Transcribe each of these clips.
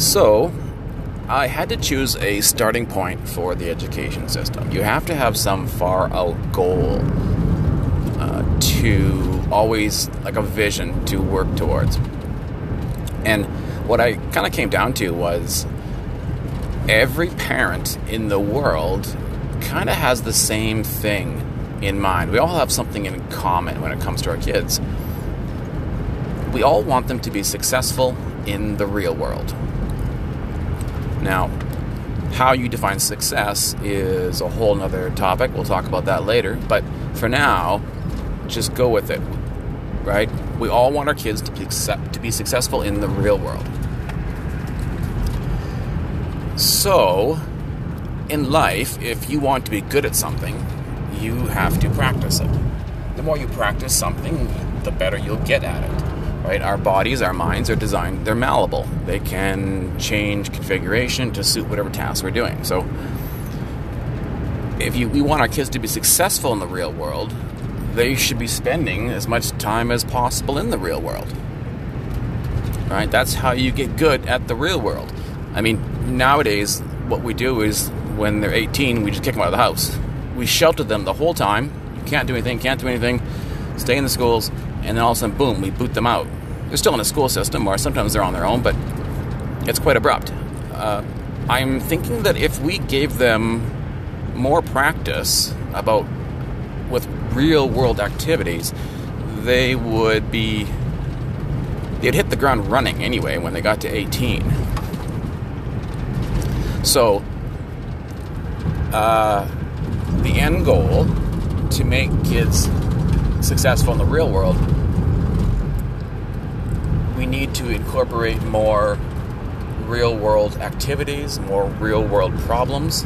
So, I had to choose a starting point for the education system. You have to have some far out goal uh, to always, like a vision to work towards. And what I kind of came down to was every parent in the world kind of has the same thing in mind. We all have something in common when it comes to our kids. We all want them to be successful in the real world. Now, how you define success is a whole nother topic. We'll talk about that later. But for now, just go with it. Right? We all want our kids to be, to be successful in the real world. So, in life, if you want to be good at something, you have to practice it. The more you practice something, the better you'll get at it. Right? Our bodies, our minds are designed, they're malleable. They can change configuration to suit whatever task we're doing. So if you, we want our kids to be successful in the real world, they should be spending as much time as possible in the real world. Right? That's how you get good at the real world. I mean, nowadays, what we do is when they're 18, we just kick them out of the house we sheltered them the whole time. You can't do anything, can't do anything. Stay in the schools, and then all of a sudden, boom, we boot them out. They're still in a school system, or sometimes they're on their own, but it's quite abrupt. Uh, I'm thinking that if we gave them more practice about with real world activities, they would be they'd hit the ground running anyway when they got to 18. So, uh, the end goal to make kids successful in the real world, we need to incorporate more real world activities, more real world problems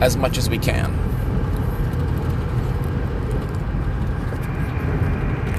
as much as we can.